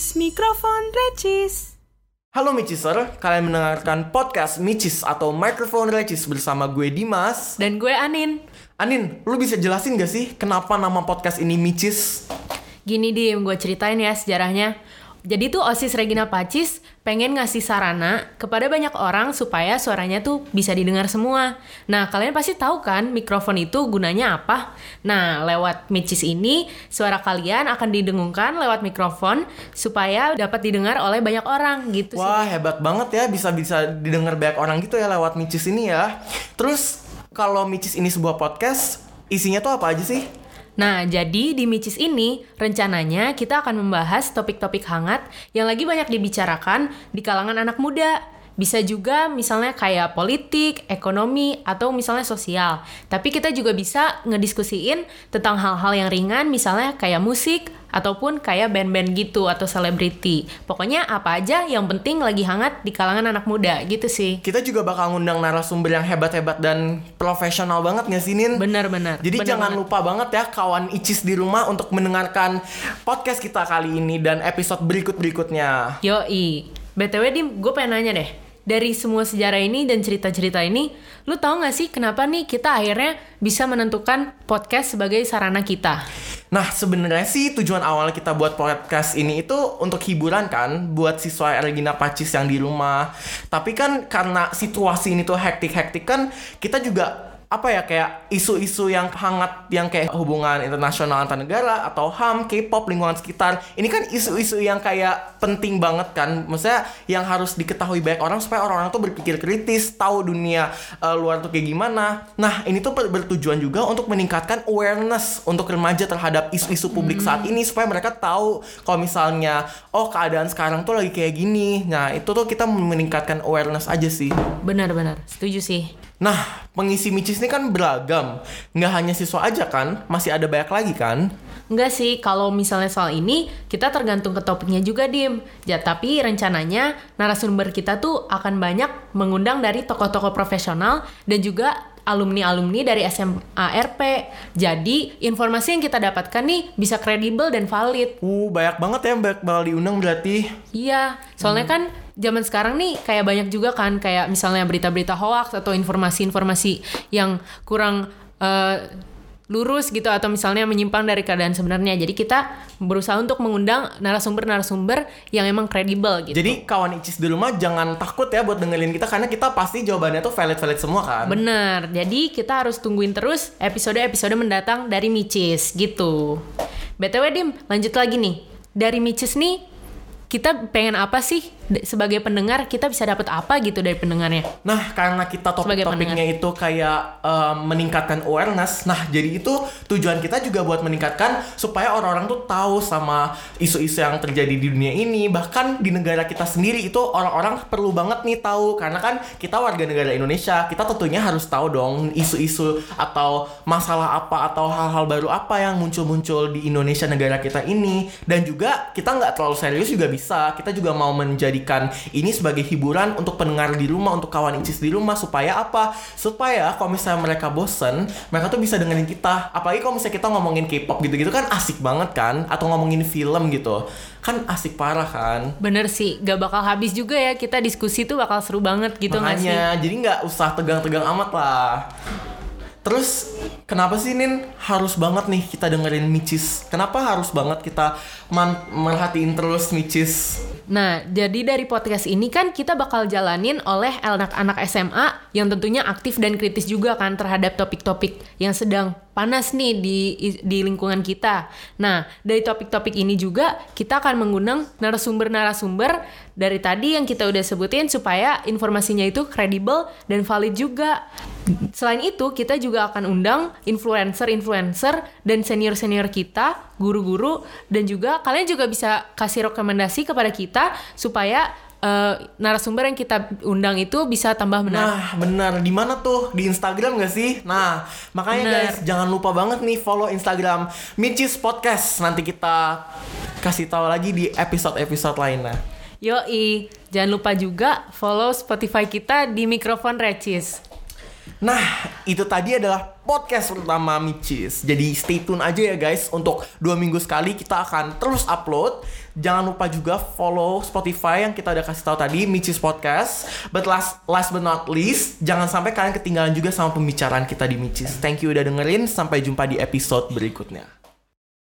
Micis, mikrofon Recis. Halo Miciser, kalian mendengarkan podcast Micis atau Microphone Recis bersama gue Dimas. Dan gue Anin. Anin, lu bisa jelasin gak sih kenapa nama podcast ini Micis? Gini Dim, gue ceritain ya sejarahnya. Jadi tuh OSIS Regina Pacis pengen ngasih sarana kepada banyak orang supaya suaranya tuh bisa didengar semua. Nah, kalian pasti tahu kan mikrofon itu gunanya apa? Nah, lewat Micis ini, suara kalian akan didengungkan lewat mikrofon supaya dapat didengar oleh banyak orang gitu Wah, sih. hebat banget ya bisa bisa didengar banyak orang gitu ya lewat Micis ini ya. Terus kalau Micis ini sebuah podcast, isinya tuh apa aja sih? Nah, jadi di Micis ini rencananya kita akan membahas topik-topik hangat yang lagi banyak dibicarakan di kalangan anak muda. Bisa juga misalnya kayak politik, ekonomi, atau misalnya sosial. Tapi kita juga bisa ngediskusiin tentang hal-hal yang ringan misalnya kayak musik, ataupun kayak band-band gitu atau selebriti. Pokoknya apa aja yang penting lagi hangat di kalangan anak muda gitu sih. Kita juga bakal ngundang narasumber yang hebat-hebat dan profesional banget nggak sih, Nin? Bener-bener. Jadi bener jangan banget. lupa banget ya kawan Icis di rumah untuk mendengarkan podcast kita kali ini dan episode berikut-berikutnya. Yoi. BTW Dim, gue pengen nanya deh. Dari semua sejarah ini dan cerita-cerita ini, lu tahu gak sih kenapa nih kita akhirnya bisa menentukan podcast sebagai sarana kita? Nah, sebenarnya sih tujuan awal kita buat podcast ini itu untuk hiburan kan, buat siswa Regina Pacis yang di rumah. Tapi kan karena situasi ini tuh hektik-hektik kan, kita juga apa ya kayak isu-isu yang hangat yang kayak hubungan internasional antar negara atau HAM, K-pop, lingkungan sekitar. Ini kan isu-isu yang kayak penting banget kan. Maksudnya yang harus diketahui banyak orang supaya orang-orang tuh berpikir kritis, tahu dunia eh, luar tuh kayak gimana. Nah, ini tuh ber- bertujuan juga untuk meningkatkan awareness untuk remaja terhadap isu-isu publik saat ini supaya mereka tahu kalau misalnya oh keadaan sekarang tuh lagi kayak gini. Nah, itu tuh kita meningkatkan awareness aja sih. Benar-benar, setuju sih. Nah, pengisi Micis ini kan beragam. Nggak hanya siswa aja kan, masih ada banyak lagi kan? Enggak sih, kalau misalnya soal ini, kita tergantung ke topiknya juga, Dim. Ya, tapi rencananya narasumber kita tuh akan banyak mengundang dari tokoh-tokoh profesional dan juga alumni-alumni dari SMA RP. Jadi, informasi yang kita dapatkan nih bisa kredibel dan valid. Uh, banyak banget ya banyak bakal diundang berarti. Iya, soalnya kan zaman sekarang nih kayak banyak juga kan kayak misalnya berita-berita hoax atau informasi-informasi yang kurang eh, lurus gitu atau misalnya menyimpang dari keadaan sebenarnya. Jadi kita berusaha untuk mengundang narasumber-narasumber yang emang kredibel gitu. Jadi kawan Icis di rumah jangan takut ya buat dengerin kita karena kita pasti jawabannya tuh valid-valid semua kan. Bener, jadi kita harus tungguin terus episode-episode mendatang dari Micis gitu. BTW Dim, lanjut lagi nih. Dari Micis nih, kita pengen apa sih sebagai pendengar kita bisa dapat apa gitu dari pendengarnya? Nah, karena kita topik-topiknya itu kayak eh, meningkatkan awareness. Nah, jadi itu tujuan kita juga buat meningkatkan supaya orang-orang tuh tahu sama isu-isu yang terjadi di dunia ini. Bahkan di negara kita sendiri itu orang-orang perlu banget nih tahu karena kan kita warga negara Indonesia. Kita tentunya harus tahu dong isu-isu atau masalah apa atau hal-hal baru apa yang muncul-muncul di Indonesia negara kita ini. Dan juga kita nggak terlalu serius juga bisa. Kita juga mau menjadikan ini sebagai hiburan untuk pendengar di rumah, untuk kawan Incis di rumah supaya apa? Supaya kalau misalnya mereka bosen, mereka tuh bisa dengerin kita. Apalagi kalau misalnya kita ngomongin K-pop gitu-gitu kan asik banget kan? Atau ngomongin film gitu. Kan asik parah kan? Bener sih, gak bakal habis juga ya kita diskusi tuh bakal seru banget gitu nggak sih? Makanya, jadi nggak usah tegang-tegang amat lah. Terus kenapa sih Nin harus banget nih kita dengerin Micis? Kenapa harus banget kita man- merhatiin terus Micis? Nah, jadi dari podcast ini kan kita bakal jalanin oleh anak-anak SMA yang tentunya aktif dan kritis juga kan terhadap topik-topik yang sedang panas nih di di lingkungan kita. Nah, dari topik-topik ini juga kita akan mengundang narasumber-narasumber dari tadi yang kita udah sebutin supaya informasinya itu kredibel dan valid juga. Selain itu, kita juga akan undang influencer-influencer dan senior-senior kita, guru-guru dan juga kalian juga bisa kasih rekomendasi kepada kita supaya eh, narasumber yang kita undang itu bisa tambah benar. Nah, benar. Di mana tuh? Di Instagram gak sih? Nah, makanya Benar. guys, jangan lupa banget nih follow Instagram Micis Podcast. Nanti kita kasih tahu lagi di episode-episode lainnya. Yoi, jangan lupa juga follow Spotify kita di Mikrofon Recis. Nah, itu tadi adalah podcast pertama Micis. Jadi stay tune aja ya guys untuk dua minggu sekali kita akan terus upload. Jangan lupa juga follow Spotify yang kita udah kasih tahu tadi Micis Podcast. But last last but not least, jangan sampai kalian ketinggalan juga sama pembicaraan kita di Micis. Thank you udah dengerin. Sampai jumpa di episode berikutnya.